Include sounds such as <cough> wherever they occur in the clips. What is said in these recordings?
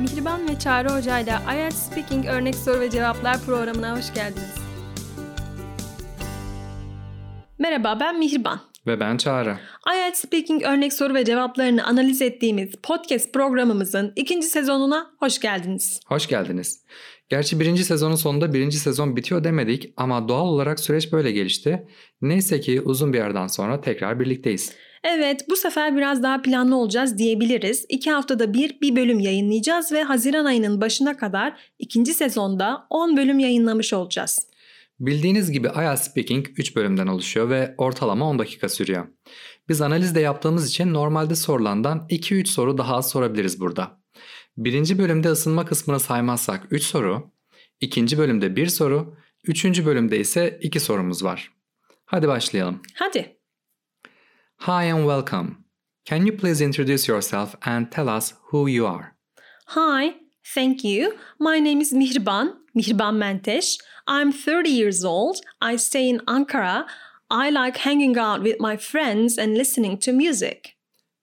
Mihriban ve Çağrı Hoca ile IELTS Speaking Örnek Soru ve Cevaplar programına hoş geldiniz. Merhaba ben Mihriban. Ve ben Çağrı. IELTS Speaking Örnek Soru ve Cevaplarını analiz ettiğimiz podcast programımızın ikinci sezonuna hoş geldiniz. Hoş geldiniz. Gerçi birinci sezonun sonunda birinci sezon bitiyor demedik ama doğal olarak süreç böyle gelişti. Neyse ki uzun bir yerden sonra tekrar birlikteyiz. Evet bu sefer biraz daha planlı olacağız diyebiliriz. İki haftada bir bir bölüm yayınlayacağız ve Haziran ayının başına kadar ikinci sezonda 10 bölüm yayınlamış olacağız. Bildiğiniz gibi IELTS Speaking 3 bölümden oluşuyor ve ortalama 10 dakika sürüyor. Biz analiz de yaptığımız için normalde sorulandan 2-3 soru daha az sorabiliriz burada. Birinci bölümde ısınma kısmını saymazsak 3 soru, ikinci bölümde 1 soru, üçüncü bölümde ise 2 sorumuz var. Hadi başlayalım. Hadi. Hi and welcome. Can you please introduce yourself and tell us who you are? Hi, thank you. My name is Mihriban, Mihriban Menteş. I'm 30 years old. I stay in Ankara. I like hanging out with my friends and listening to music.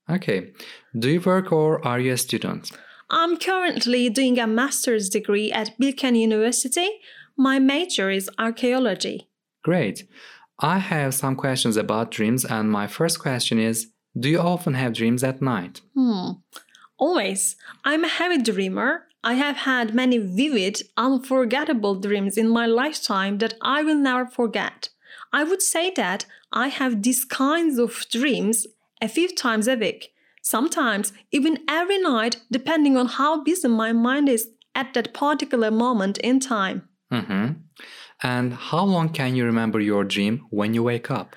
Okay. Do you work or are you a student? I'm currently doing a master's degree at Bilken University. My major is archaeology. Great. I have some questions about dreams, and my first question is Do you often have dreams at night? Hmm. Always. I'm a heavy dreamer. I have had many vivid, unforgettable dreams in my lifetime that I will never forget. I would say that I have these kinds of dreams a few times a week, sometimes even every night, depending on how busy my mind is at that particular moment in time. Mm-hmm. And how long can you remember your dream when you wake up?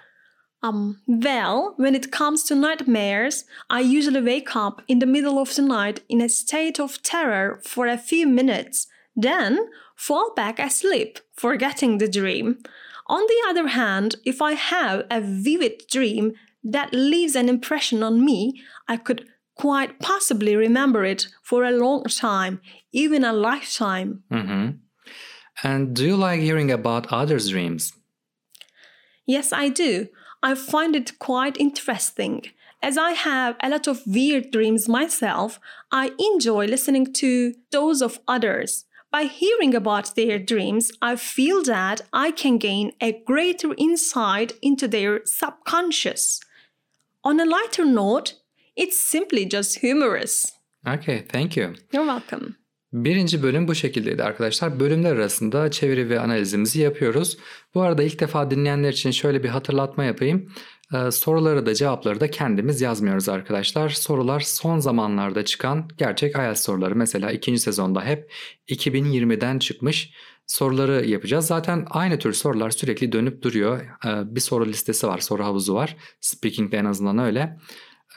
Um, well, when it comes to nightmares, I usually wake up in the middle of the night in a state of terror for a few minutes, then fall back asleep, forgetting the dream. On the other hand, if I have a vivid dream that leaves an impression on me, I could quite possibly remember it for a long time, even a lifetime. Mm-hmm. And do you like hearing about others' dreams? Yes, I do. I find it quite interesting. As I have a lot of weird dreams myself, I enjoy listening to those of others. By hearing about their dreams, I feel that I can gain a greater insight into their subconscious. On a lighter note, it's simply just humorous. Okay, thank you. You're welcome. Birinci bölüm bu şekildeydi arkadaşlar. Bölümler arasında çeviri ve analizimizi yapıyoruz. Bu arada ilk defa dinleyenler için şöyle bir hatırlatma yapayım. Ee, soruları da cevapları da kendimiz yazmıyoruz arkadaşlar. Sorular son zamanlarda çıkan gerçek IELTS soruları. Mesela ikinci sezonda hep 2020'den çıkmış soruları yapacağız. Zaten aynı tür sorular sürekli dönüp duruyor. Ee, bir soru listesi var, soru havuzu var. Speaking'de en azından öyle.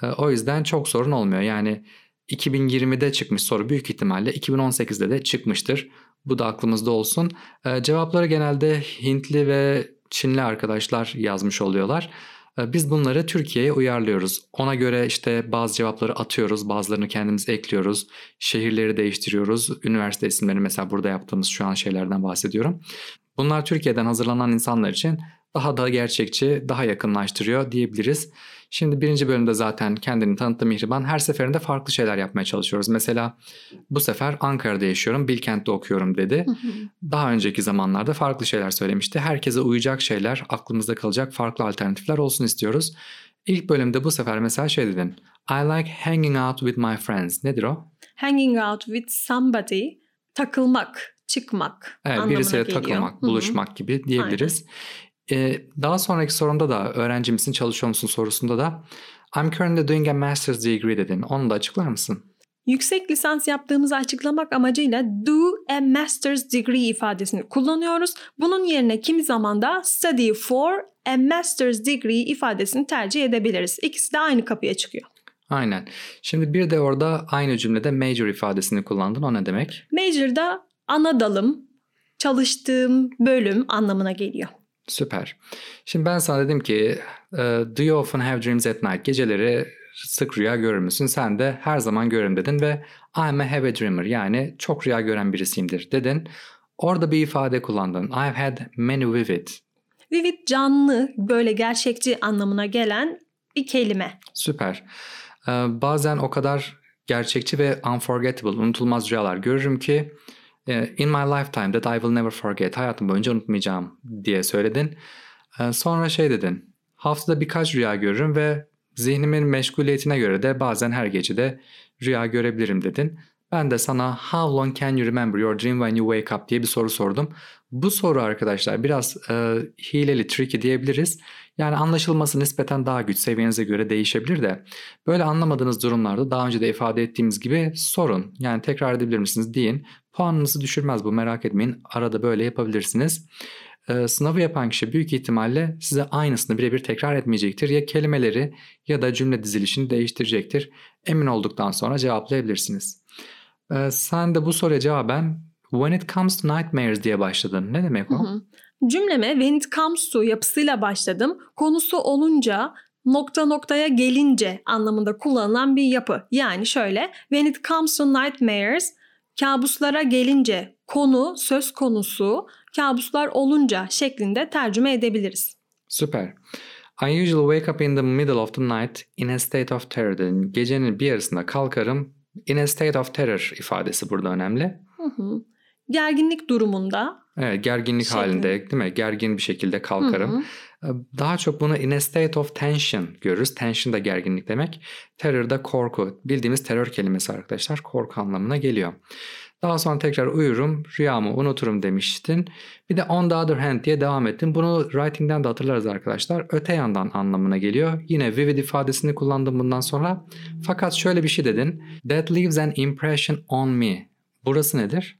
Ee, o yüzden çok sorun olmuyor. Yani 2020'de çıkmış soru büyük ihtimalle 2018'de de çıkmıştır. Bu da aklımızda olsun. Ee, cevapları genelde Hintli ve Çinli arkadaşlar yazmış oluyorlar. Ee, biz bunları Türkiye'ye uyarlıyoruz. Ona göre işte bazı cevapları atıyoruz, bazılarını kendimiz ekliyoruz. Şehirleri değiştiriyoruz. Üniversite isimlerini mesela burada yaptığımız şu an şeylerden bahsediyorum. Bunlar Türkiye'den hazırlanan insanlar için daha da gerçekçi, daha yakınlaştırıyor diyebiliriz. Şimdi birinci bölümde zaten kendini tanıttı Mihriban. Her seferinde farklı şeyler yapmaya çalışıyoruz. Mesela bu sefer Ankara'da yaşıyorum, Bilkent'te okuyorum dedi. Daha önceki zamanlarda farklı şeyler söylemişti. Herkese uyacak şeyler, aklımızda kalacak farklı alternatifler olsun istiyoruz. İlk bölümde bu sefer mesela şey dedin. I like hanging out with my friends. Nedir o? Hanging out with somebody, takılmak, çıkmak Evet, birisiyle geliyor. takılmak, buluşmak gibi diyebiliriz. Ee, daha sonraki sorumda da öğrenci misin, çalışıyor musun sorusunda da I'm currently doing a master's degree dedin. Onu da açıklar mısın? Yüksek lisans yaptığımızı açıklamak amacıyla do a master's degree ifadesini kullanıyoruz. Bunun yerine kimi zaman da study for a master's degree ifadesini tercih edebiliriz. İkisi de aynı kapıya çıkıyor. Aynen. Şimdi bir de orada aynı cümlede major ifadesini kullandın. O ne demek? Major'da ana dalım, çalıştığım bölüm anlamına geliyor. Süper. Şimdi ben sana dedim ki e, do you often have dreams at night? Geceleri sık rüya görür müsün? Sen de her zaman görürüm dedin ve I'm a heavy dreamer yani çok rüya gören birisiyimdir dedin. Orada bir ifade kullandın. I've had many vivid. Vivid canlı, böyle gerçekçi anlamına gelen bir kelime. Süper. Ee, bazen o kadar gerçekçi ve unforgettable, unutulmaz rüyalar görürüm ki e, in my lifetime that I will never forget, hayatım boyunca unutmayacağım diye söyledin. E, sonra şey dedin, haftada birkaç rüya görürüm ve zihnimin meşguliyetine göre de bazen her gece de rüya görebilirim dedin. Ben de sana how long can you remember your dream when you wake up diye bir soru sordum. Bu soru arkadaşlar biraz e, hileli, tricky diyebiliriz. Yani anlaşılması nispeten daha güç seviyenize göre değişebilir de böyle anlamadığınız durumlarda daha önce de ifade ettiğimiz gibi sorun. Yani tekrar edebilir misiniz deyin. Puanınızı düşürmez bu merak etmeyin. Arada böyle yapabilirsiniz. Ee, sınavı yapan kişi büyük ihtimalle size aynısını birebir tekrar etmeyecektir. Ya kelimeleri ya da cümle dizilişini değiştirecektir. Emin olduktan sonra cevaplayabilirsiniz. Ee, sen de bu soruya cevaben when it comes to nightmares diye başladın. Ne demek o? Hı hı. Cümleme when it comes to yapısıyla başladım. Konusu olunca nokta noktaya gelince anlamında kullanılan bir yapı. Yani şöyle when it comes to nightmares kabuslara gelince konu söz konusu kabuslar olunca şeklinde tercüme edebiliriz. Süper. I usually wake up in the middle of the night in a state of terror. Gecenin bir yarısında kalkarım. In a state of terror ifadesi burada önemli. Hı hı. Gerginlik durumunda. Evet gerginlik halinde değil mi? Gergin bir şekilde kalkarım. Hı hı. Daha çok bunu in a state of tension görürüz. Tension da gerginlik demek. Terror da korku. Bildiğimiz terör kelimesi arkadaşlar korku anlamına geliyor. Daha sonra tekrar uyurum, rüyamı unuturum demiştin. Bir de on the other hand diye devam ettim. Bunu writing'den de hatırlarız arkadaşlar. Öte yandan anlamına geliyor. Yine vivid ifadesini kullandım bundan sonra. Fakat şöyle bir şey dedin. That leaves an impression on me. Burası nedir?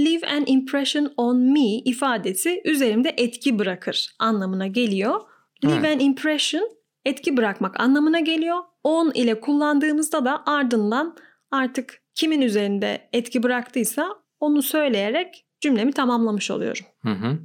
Leave an impression on me ifadesi üzerimde etki bırakır anlamına geliyor. Leave Evet. an impression etki bırakmak anlamına geliyor. On ile kullandığımızda da ardından artık kimin üzerinde etki bıraktıysa onu söyleyerek cümlemi tamamlamış oluyorum. Hı hı.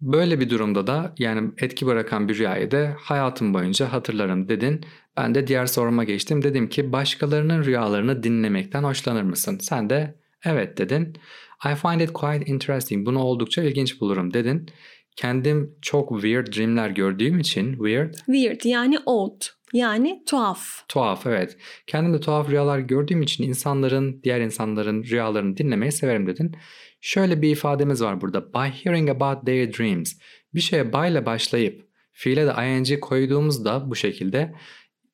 Böyle bir durumda da yani etki bırakan bir rüyayı da hayatım boyunca hatırlarım dedin. Ben de diğer soruma geçtim. Dedim ki başkalarının rüyalarını dinlemekten hoşlanır mısın? Sen de evet dedin. I find it quite interesting. Bunu oldukça ilginç bulurum dedin. Kendim çok weird dreamler gördüğüm için weird, Weird yani odd yani tuhaf. tuhaf evet. Kendim de tuhaf rüyalar gördüğüm için insanların, diğer insanların rüyalarını dinlemeyi severim dedin. Şöyle bir ifademiz var burada. By hearing about their dreams. Bir şeye by ile başlayıp fiile de ing koyduğumuzda bu şekilde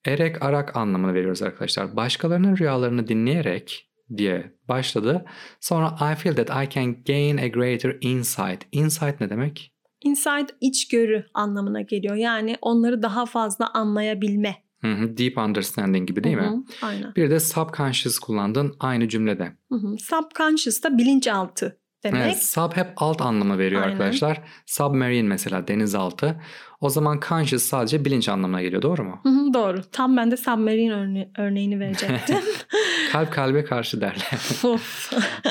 erek arak anlamını veriyoruz arkadaşlar. Başkalarının rüyalarını dinleyerek diye başladı. Sonra I feel that I can gain a greater insight. Insight ne demek? Insight içgörü anlamına geliyor. Yani onları daha fazla anlayabilme. Hı hı, deep understanding gibi değil Hı mi? hı, Aynen. Bir de subconscious kullandın aynı cümlede. Hı hı. Subconscious da bilinçaltı demek. Evet, sub hep alt anlamı veriyor Aynen. arkadaşlar. Submarine mesela denizaltı. O zaman conscious sadece bilinç anlamına geliyor doğru mu? Hı hı, doğru. Tam ben de submarine örne- örneğini verecektim. <laughs> Kalp kalbe karşı derler.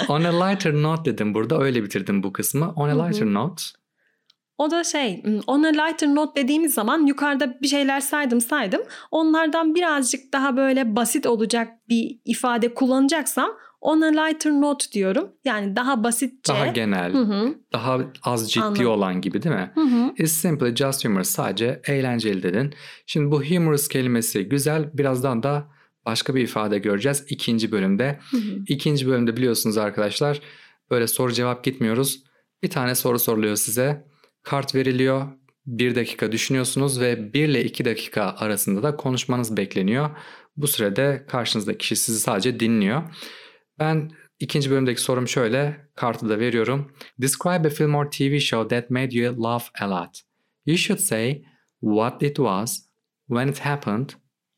On a lighter note dedim burada öyle bitirdim bu kısmı. On Hı a hı. lighter note. O da şey, on a lighter note dediğimiz zaman yukarıda bir şeyler saydım saydım. Onlardan birazcık daha böyle basit olacak bir ifade kullanacaksam on a lighter note diyorum. Yani daha basitçe. Daha genel, Hı hı. daha az ciddi Anladım. olan gibi değil mi? Hı hı. It's simply just humorous. Sadece eğlenceli dedin. Şimdi bu humorous kelimesi güzel. Birazdan da başka bir ifade göreceğiz ikinci bölümde. Hı hı. İkinci bölümde biliyorsunuz arkadaşlar böyle soru cevap gitmiyoruz. Bir tane soru soruluyor size. Kart veriliyor. Bir dakika düşünüyorsunuz ve 1 ile 2 dakika arasında da konuşmanız bekleniyor. Bu sürede karşınızdaki kişi sizi sadece dinliyor. Ben ikinci bölümdeki sorum şöyle. Kartı da veriyorum. Describe a film or TV show that made you laugh a lot. You should say what it was, when it happened,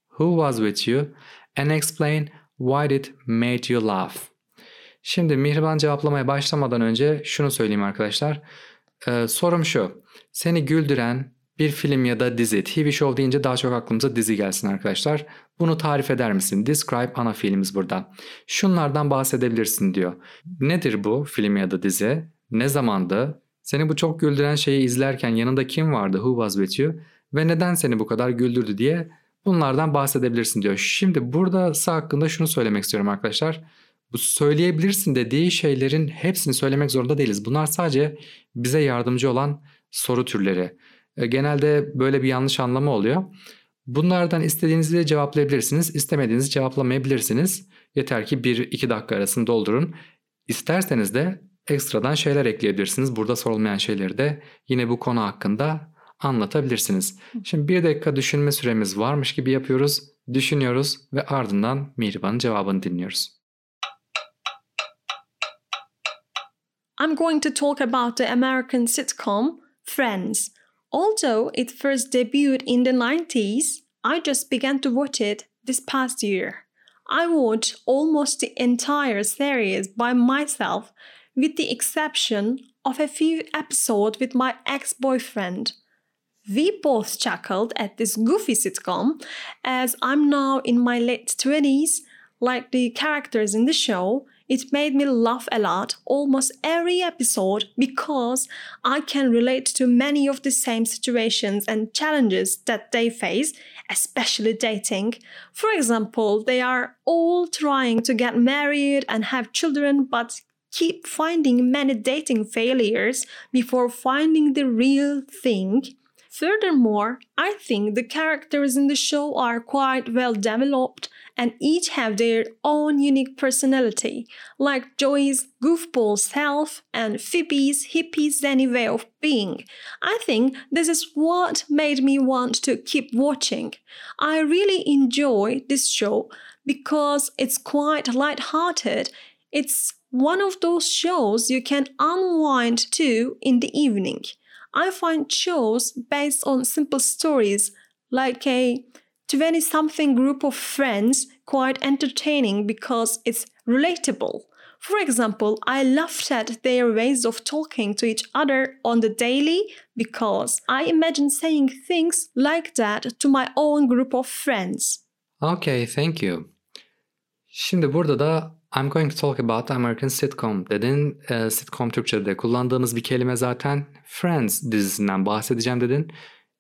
who was with you, and explain why it made you laugh. Şimdi Mihriban cevaplamaya başlamadan önce şunu söyleyeyim arkadaşlar. Ee, sorum şu. Seni güldüren bir film ya da dizi, TV show deyince daha çok aklımıza dizi gelsin arkadaşlar. Bunu tarif eder misin? Describe ana fiilimiz burada. Şunlardan bahsedebilirsin diyor. Nedir bu film ya da dizi? Ne zamandı? Seni bu çok güldüren şeyi izlerken yanında kim vardı? Who was with you? Ve neden seni bu kadar güldürdü diye bunlardan bahsedebilirsin diyor. Şimdi burada hakkında şunu söylemek istiyorum arkadaşlar. Bu söyleyebilirsin dediği şeylerin hepsini söylemek zorunda değiliz. Bunlar sadece bize yardımcı olan soru türleri. E, Genelde böyle bir yanlış anlama oluyor. Bunlardan istediğinizi cevaplayabilirsiniz, istemediğinizi cevaplamayabilirsiniz. Yeter ki 1-2 dakika arasını doldurun. İsterseniz de ekstradan şeyler ekleyebilirsiniz. Burada sorulmayan şeyleri de yine bu konu hakkında anlatabilirsiniz. Şimdi bir dakika düşünme süremiz varmış gibi yapıyoruz, düşünüyoruz ve ardından Mihriban'ın cevabını dinliyoruz. I'm going to talk about the American sitcom Friends. Although it first debuted in the 90s, I just began to watch it this past year. I watched almost the entire series by myself, with the exception of a few episodes with my ex boyfriend. We both chuckled at this goofy sitcom, as I'm now in my late 20s, like the characters in the show, it made me laugh a lot almost every episode because I can relate to many of the same situations and challenges that they face, especially dating. For example, they are all trying to get married and have children but keep finding many dating failures before finding the real thing. Furthermore, I think the characters in the show are quite well developed and each have their own unique personality, like Joey's goofball self and Phoebe's hippie zenny way of being. I think this is what made me want to keep watching. I really enjoy this show because it's quite light-hearted. It's one of those shows you can unwind to in the evening. I find shows based on simple stories like a 20 something group of friends quite entertaining because it's relatable. For example, I laughed at their ways of talking to each other on the daily because I imagine saying things like that to my own group of friends. Okay, thank you. Şimdi burada da I'm going to talk about American sitcom dedin. E, sitcom Türkçe'de kullandığımız bir kelime zaten. Friends dizisinden bahsedeceğim dedin.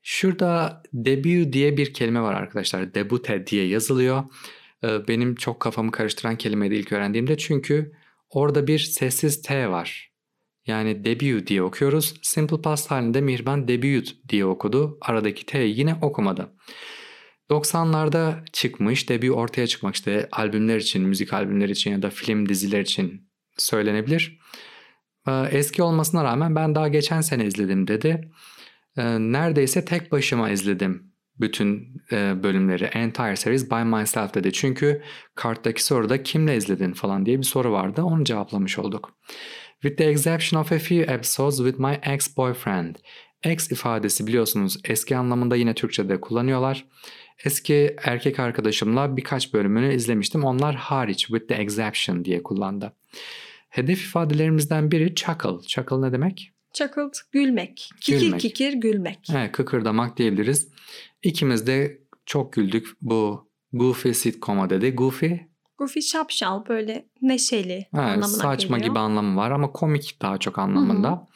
Şurada debut diye bir kelime var arkadaşlar. Debute diye yazılıyor. E, benim çok kafamı karıştıran kelimeydi ilk öğrendiğimde. Çünkü orada bir sessiz T var. Yani debut diye okuyoruz. Simple past halinde Mihriban debut diye okudu. Aradaki T'yi yine okumadı. 90'larda çıkmış, debut ortaya çıkmak işte albümler için, müzik albümler için ya da film diziler için söylenebilir. Ee, eski olmasına rağmen ben daha geçen sene izledim dedi. Ee, neredeyse tek başıma izledim bütün e, bölümleri. Entire series by myself dedi. Çünkü karttaki soruda kimle izledin falan diye bir soru vardı. Onu cevaplamış olduk. With the exception of a few episodes with my ex-boyfriend. Ex ifadesi biliyorsunuz eski anlamında yine Türkçe'de kullanıyorlar. Eski erkek arkadaşımla birkaç bölümünü izlemiştim. Onlar hariç with the exception diye kullandı. Hedef ifadelerimizden biri chuckle. Chuckle ne demek? Chuckled gülmek. Kikir Gülmek. kikir gülmek. Evet, kıkırdamak diyebiliriz. İkimiz de çok güldük bu Goofy sitcom'a dedi. Goofy Goofy şapşal böyle neşeli evet, anlamına saçma geliyor. gibi anlamı var ama komik daha çok anlamında.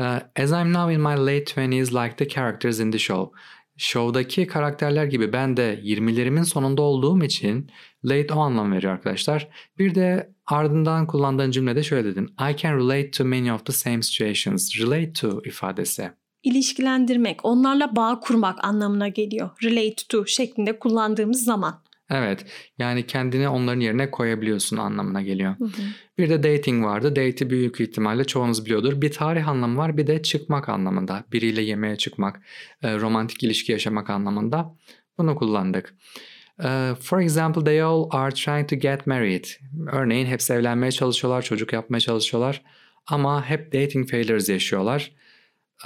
Ee, As I'm now in my late 20s like the characters in the show. Show'daki karakterler gibi ben de 20'lerimin sonunda olduğum için late o anlam veriyor arkadaşlar. Bir de ardından kullandığın cümlede şöyle dedin. I can relate to many of the same situations. Relate to ifadesi. İlişkilendirmek, onlarla bağ kurmak anlamına geliyor. Relate to şeklinde kullandığımız zaman. Evet yani kendini onların yerine koyabiliyorsun anlamına geliyor. Bir de dating vardı. Date'i büyük ihtimalle çoğunuz biliyordur. Bir tarih anlamı var bir de çıkmak anlamında. Biriyle yemeğe çıkmak, e, romantik ilişki yaşamak anlamında. Bunu kullandık. E, For example, they all are trying to get married. Örneğin hepsi evlenmeye çalışıyorlar, çocuk yapmaya çalışıyorlar. Ama hep dating failures yaşıyorlar.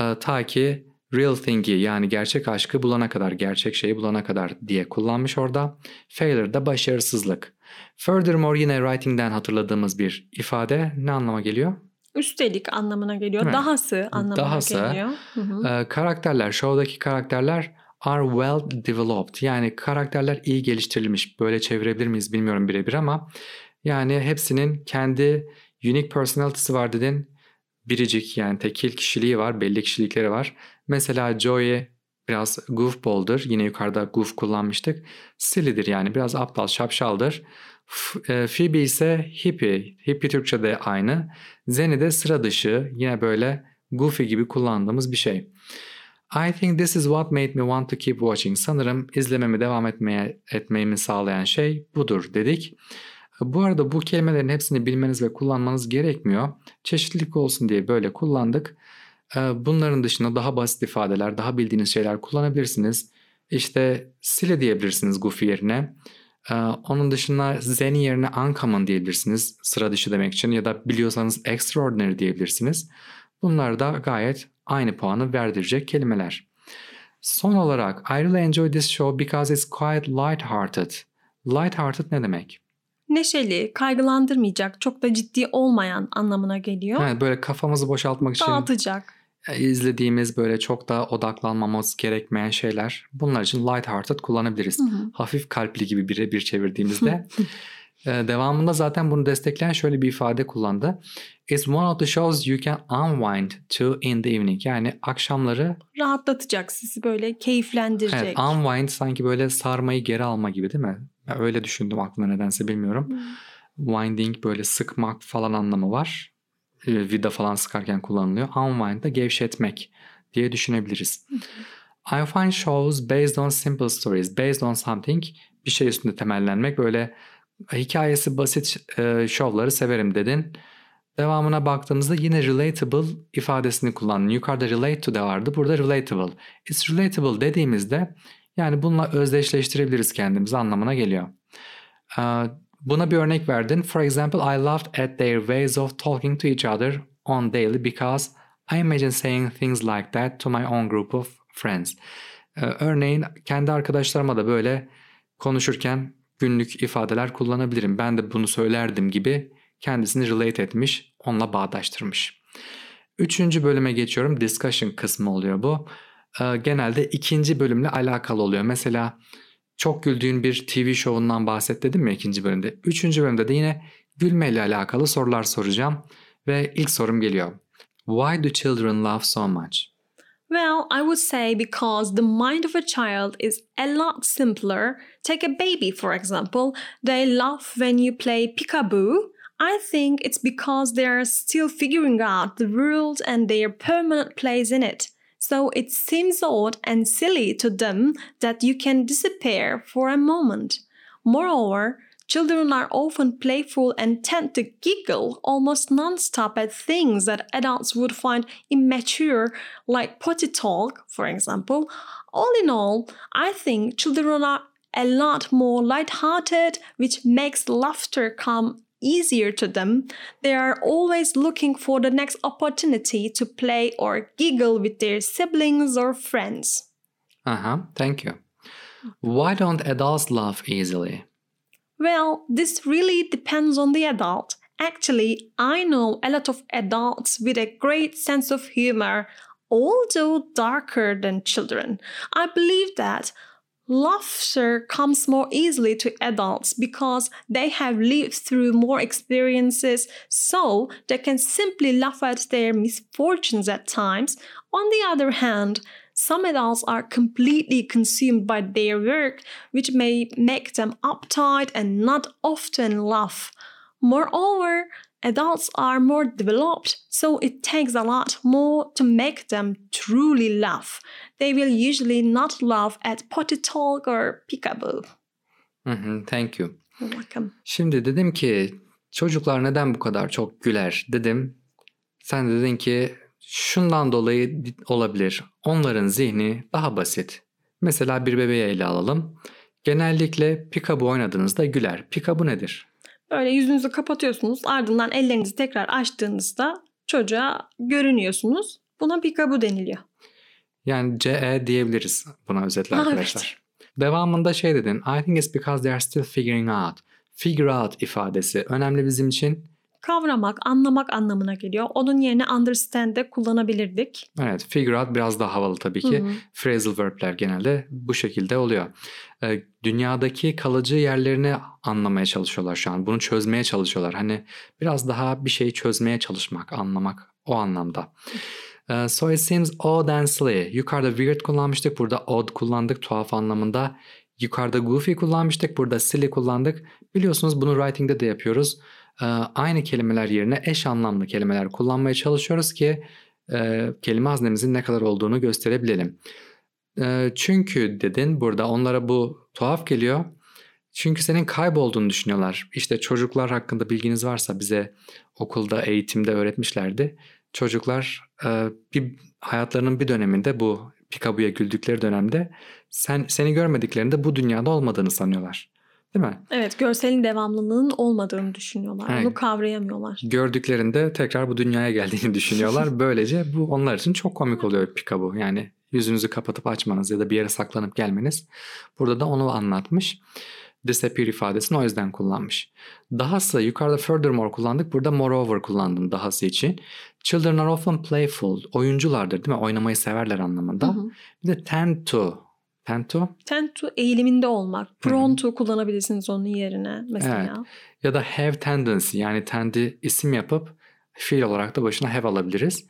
E, Ta ki real thing'i yani gerçek aşkı bulana kadar, gerçek şeyi bulana kadar diye kullanmış orada. Failure da başarısızlık. Furthermore yine writing'den hatırladığımız bir ifade ne anlama geliyor? Üstelik anlamına geliyor. Evet. Dahası anlamına Dahası. geliyor. Hı hı. Ee, karakterler, show'daki karakterler are well developed. Yani karakterler iyi geliştirilmiş. Böyle çevirebilir miyiz bilmiyorum birebir ama yani hepsinin kendi unique personality'si var dedin. Biricik yani tekil kişiliği var, belli kişilikleri var. Mesela Joey biraz goofball'dır. Yine yukarıda goof kullanmıştık. Silly'dir yani biraz aptal, şapşaldır. F- e, Phoebe ise hippie. Hippie Türkçe'de aynı. Zenny de sıra dışı. Yine böyle goofy gibi kullandığımız bir şey. I think this is what made me want to keep watching. Sanırım izlememi devam etmeye etmemi sağlayan şey budur dedik. Bu arada bu kelimelerin hepsini bilmeniz ve kullanmanız gerekmiyor. Çeşitlilik olsun diye böyle kullandık. Ee, bunların dışında daha basit ifadeler, daha bildiğiniz şeyler kullanabilirsiniz. İşte silly diyebilirsiniz goofy yerine. Ee, onun dışında zen yerine uncommon diyebilirsiniz sıra dışı demek için ya da biliyorsanız extraordinary diyebilirsiniz. Bunlar da gayet aynı puanı verdirecek kelimeler. Son olarak I really enjoy this show because it's quite light-hearted. Light-hearted ne demek? Neşeli, kaygılandırmayacak, çok da ciddi olmayan anlamına geliyor. Evet, böyle kafamızı boşaltmak için Dağıtacak. İzlediğimiz böyle çok da odaklanmamız gerekmeyen şeyler. Bunlar için light-hearted kullanabiliriz. Hı hı. Hafif kalpli gibi bir, bir çevirdiğimizde. <laughs> Devamında zaten bunu destekleyen şöyle bir ifade kullandı. It's one of the shows you can unwind to in the evening. Yani akşamları Rahatlatacak sizi böyle keyiflendirecek. evet, unwind sanki böyle sarmayı geri alma gibi değil mi? Ben öyle düşündüm aklımda nedense bilmiyorum. Hı. Winding böyle sıkmak falan anlamı var. Ee, Vida falan sıkarken kullanılıyor. Unwind da gevşetmek diye düşünebiliriz. I find shows based on simple stories, based on something bir şey üstünde temellenmek böyle hikayesi basit e, şovları severim dedin. Devamına baktığımızda yine relatable ifadesini kullandın. Yukarıda relate to de vardı. Burada relatable. It's relatable dediğimizde yani bununla özdeşleştirebiliriz kendimizi anlamına geliyor. Buna bir örnek verdin. For example, I laughed at their ways of talking to each other on daily because I imagine saying things like that to my own group of friends. Ee, Örneğin kendi arkadaşlarıma da böyle konuşurken günlük ifadeler kullanabilirim. Ben de bunu söylerdim gibi kendisini relate etmiş, onunla bağdaştırmış. Üçüncü bölüme geçiyorum. Discussion kısmı oluyor bu. Ee, Genelde ikinci bölümle alakalı oluyor. Mesela çok güldüğün bir TV şovundan bahset dedim ya ikinci bölümde. Üçüncü bölümde de yine gülmeyle alakalı sorular soracağım. Ve ilk sorum geliyor. Why do children laugh so much? Well, I would say because the mind of a child is a lot simpler. Take a baby, for example. They laugh when you play peekaboo. I think it's because they are still figuring out the world and their permanent place in it. So it seems odd and silly to them that you can disappear for a moment. Moreover, children are often playful and tend to giggle almost nonstop at things that adults would find immature, like potty talk, for example. All in all, I think children are a lot more light-hearted, which makes laughter come easier to them. They are always looking for the next opportunity to play or giggle with their siblings or friends. Uh huh, thank you. Why don't adults laugh easily? Well, this really depends on the adult. Actually, I know a lot of adults with a great sense of humor, although darker than children. I believe that laughter comes more easily to adults because they have lived through more experiences, so they can simply laugh at their misfortunes at times. On the other hand, some adults are completely consumed by their work, which may make them uptight and not often laugh. Moreover, adults are more developed, so it takes a lot more to make them truly laugh. They will usually not laugh at potty talk or peekaboo. Hı hı, thank you. You're welcome. Şimdi dedim ki çocuklar neden bu kadar çok güler dedim. Sen de dedin ki şundan dolayı olabilir. Onların zihni daha basit. Mesela bir bebeği ele alalım. Genellikle pikabı oynadığınızda güler. Pikabı nedir? Böyle yüzünüzü kapatıyorsunuz, ardından ellerinizi tekrar açtığınızda çocuğa görünüyorsunuz. Buna peekaboo deniliyor. Yani CE diyebiliriz buna özetle <laughs> arkadaşlar. Devamında şey dedin. I think it's because they are still figuring out. Figure out ifadesi önemli bizim için. Kavramak, anlamak anlamına geliyor. Onun yerine understand de kullanabilirdik. Evet figure out biraz daha havalı tabii ki. Hı hı. Phrasal verb'ler genelde bu şekilde oluyor. Ee, dünyadaki kalıcı yerlerini anlamaya çalışıyorlar şu an. Bunu çözmeye çalışıyorlar. Hani biraz daha bir şeyi çözmeye çalışmak, anlamak o anlamda. Ee, so it seems odd and silly. Yukarıda weird kullanmıştık. Burada odd kullandık tuhaf anlamında. Yukarıda goofy kullanmıştık. Burada silly kullandık. Biliyorsunuz bunu writing'de de yapıyoruz. Ee, aynı kelimeler yerine eş anlamlı kelimeler kullanmaya çalışıyoruz ki e, kelime haznemizin ne kadar olduğunu gösterebilelim. E, çünkü dedin burada onlara bu tuhaf geliyor. Çünkü senin kaybolduğunu düşünüyorlar. İşte çocuklar hakkında bilginiz varsa bize okulda, eğitimde öğretmişlerdi. Çocuklar e, bir hayatlarının bir döneminde bu Pikabu'ya güldükleri dönemde sen seni görmediklerinde bu dünyada olmadığını sanıyorlar. Değil mi? Evet, görselin devamlılığının olmadığını düşünüyorlar. Aynen. Onu kavrayamıyorlar. Gördüklerinde tekrar bu dünyaya geldiğini düşünüyorlar. <laughs> Böylece bu onlar için çok komik oluyor Pikabu. Yani yüzünüzü kapatıp açmanız ya da bir yere saklanıp gelmeniz. Burada da onu anlatmış. Disappear ifadesini o yüzden kullanmış. Dahası yukarıda furthermore kullandık. Burada moreover kullandım dahası için. Children are often playful. Oyunculardır değil mi? Oynamayı severler anlamında. Hı hı. Bir de tend to. Tend to Tend to eğiliminde olmak. Prone to kullanabilirsiniz onun yerine mesela. ya da have tendency yani tend'i isim yapıp fiil olarak da başına have alabiliriz.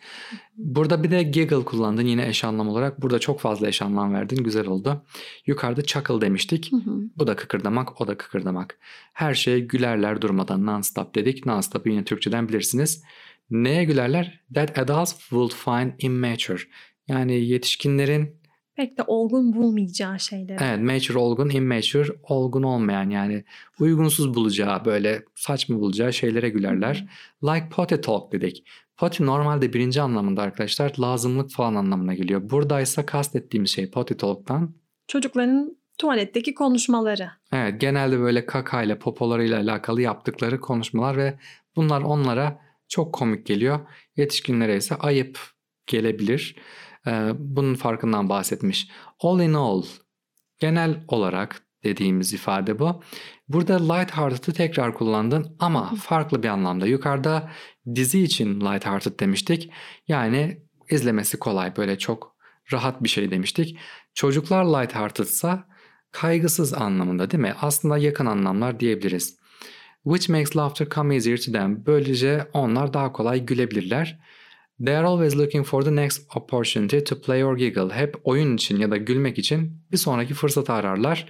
Burada bir de giggle kullandın yine eş anlam olarak. Burada çok fazla eş anlam verdin. Güzel oldu. Yukarıda chuckle demiştik. Hı hı. Bu da kıkırdamak, o da kıkırdamak. Her şeye gülerler durmadan non-stop dedik. Non-stop'ı yine Türkçeden bilirsiniz. Neye gülerler? That adults would find immature. Yani yetişkinlerin Pek de olgun bulmayacağı şeyler. evet mature olgun, immature olgun olmayan yani uygunsuz bulacağı böyle saçma bulacağı şeylere gülerler. Like potty talk dedik. Potty normalde birinci anlamında arkadaşlar lazımlık falan anlamına geliyor. Buradaysa kastettiğimiz şey potty talk'tan Çocukların tuvaletteki konuşmaları. Evet genelde böyle kakayla popolarıyla alakalı yaptıkları konuşmalar ve bunlar onlara çok komik geliyor. Yetişkinlere ise ayıp gelebilir. Ee, bunun farkından bahsetmiş. All in all genel olarak dediğimiz ifade bu. Burada lighthearted'ı tekrar kullandın ama farklı bir anlamda. Yukarıda dizi için lighthearted demiştik. Yani izlemesi kolay böyle çok rahat bir şey demiştik. Çocuklar lighthearted'sa kaygısız anlamında değil mi? Aslında yakın anlamlar diyebiliriz. Which makes laughter come easier to them. Böylece onlar daha kolay gülebilirler. They are always looking for the next opportunity to play or giggle. Hep oyun için ya da gülmek için bir sonraki fırsatı ararlar.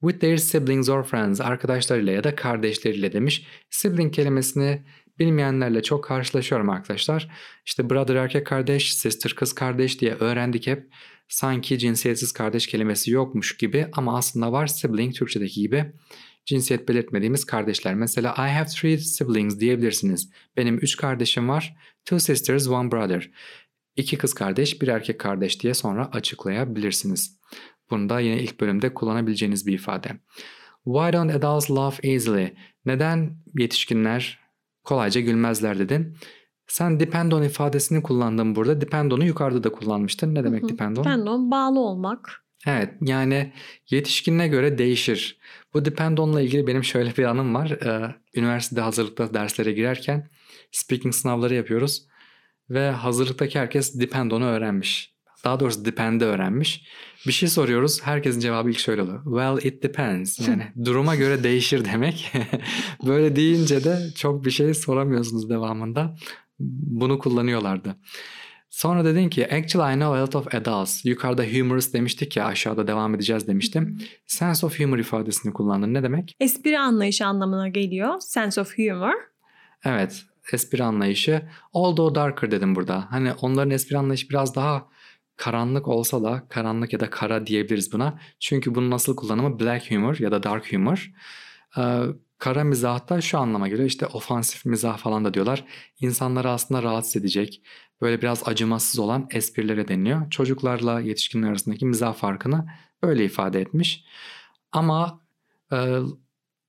With their siblings or friends. Arkadaşlarıyla ya da kardeşleriyle demiş. Sibling kelimesini bilmeyenlerle çok karşılaşıyorum arkadaşlar. İşte brother erkek kardeş, sister kız kardeş diye öğrendik hep. Sanki cinsiyetsiz kardeş kelimesi yokmuş gibi ama aslında var sibling Türkçedeki gibi. Cinsiyet belirtmediğimiz kardeşler. Mesela I have three siblings diyebilirsiniz. Benim üç kardeşim var. Two sisters, one brother. İki kız kardeş, bir erkek kardeş diye sonra açıklayabilirsiniz. Bunu da yine ilk bölümde kullanabileceğiniz bir ifade. Why don't adults laugh easily? Neden yetişkinler kolayca gülmezler dedin. Sen depend on ifadesini kullandın burada. Depend on'u yukarıda da kullanmıştın. Ne demek Hı hı. depend on? Depend on bağlı olmak. Evet yani yetişkinine göre değişir. Bu depend on'la ilgili benim şöyle bir anım var. Ee, üniversitede hazırlıkta derslere girerken speaking sınavları yapıyoruz. Ve hazırlıktaki herkes depend on'u öğrenmiş. Daha doğrusu depend'i öğrenmiş. Bir şey soruyoruz. Herkesin cevabı ilk şöyle oluyor. Well it depends. <laughs> Yani duruma göre değişir demek. <laughs> Böyle deyince de çok bir şey soramıyorsunuz devamında. Bunu kullanıyorlardı. Sonra dedin ki actually I know a lot of adults. Yukarıda humorous demiştik ya aşağıda devam edeceğiz demiştim. Sense of humor ifadesini kullandın. Ne demek? Espri anlayışı anlamına geliyor. Sense of humor. Evet espri anlayışı. Although darker dedim burada. Hani onların espri anlayışı biraz daha karanlık olsa da karanlık ya da kara diyebiliriz buna. Çünkü bunun nasıl kullanımı black humor ya da dark humor. Ee, kara mizahta şu anlama geliyor işte ofansif mizah falan da diyorlar. İnsanları aslında rahatsız edecek böyle biraz acımasız olan esprilere deniliyor. Çocuklarla yetişkinler arasındaki mizah farkını öyle ifade etmiş. Ama e,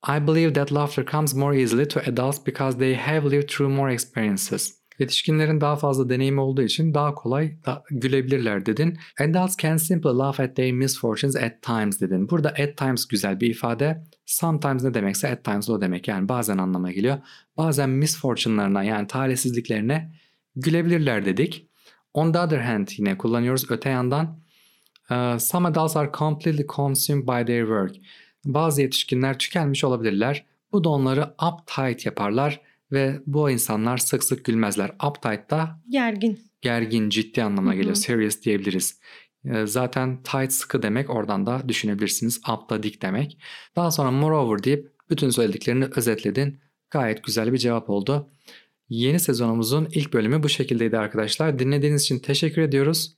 I believe that laughter comes more easily to adults because they have lived through more experiences. Yetişkinlerin daha fazla deneyimi olduğu için daha kolay da gülebilirler dedin. Adults can simply laugh at their misfortunes at times dedin. Burada at times güzel bir ifade. Sometimes ne demekse at times o demek. Yani bazen anlama geliyor. Bazen misfortune'larına yani talihsizliklerine gülebilirler dedik. On the other hand yine kullanıyoruz öte yandan. uh, some adults are completely consumed by their work. Bazı yetişkinler tükenmiş olabilirler. Bu da onları uptight yaparlar ve bu insanlar sık sık gülmezler. Uptight da Gergin. gergin, ciddi anlamına Hı hı. geliyor. Serious diyebiliriz. Ee, Zaten tight sıkı demek oradan da düşünebilirsiniz. Up da dik demek. Daha sonra moreover deyip bütün söylediklerini özetledin. Gayet güzel bir cevap oldu. Yeni sezonumuzun ilk bölümü bu şekildeydi arkadaşlar. Dinlediğiniz için teşekkür ediyoruz.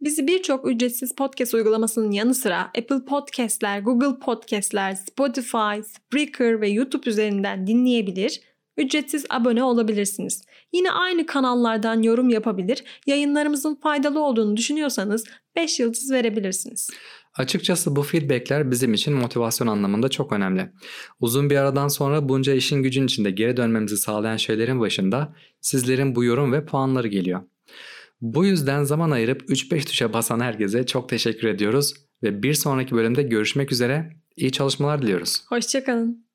Bizi birçok ücretsiz podcast uygulamasının yanı sıra Apple Podcast'ler, Google Podcast'ler, Spotify, Spreaker ve YouTube üzerinden dinleyebilir, ücretsiz abone olabilirsiniz. Yine aynı kanallardan yorum yapabilir, yayınlarımızın faydalı olduğunu düşünüyorsanız 5 yıldız verebilirsiniz. Açıkçası bu feedbackler bizim için motivasyon anlamında çok önemli. Uzun bir aradan sonra bunca işin gücün içinde geri dönmemizi sağlayan şeylerin başında sizlerin bu yorum ve puanları geliyor. Bu yüzden zaman ayırıp 3-5 tuşa basan herkese çok teşekkür ediyoruz ve bir sonraki bölümde görüşmek üzere. İyi çalışmalar diliyoruz. Hoşçakalın.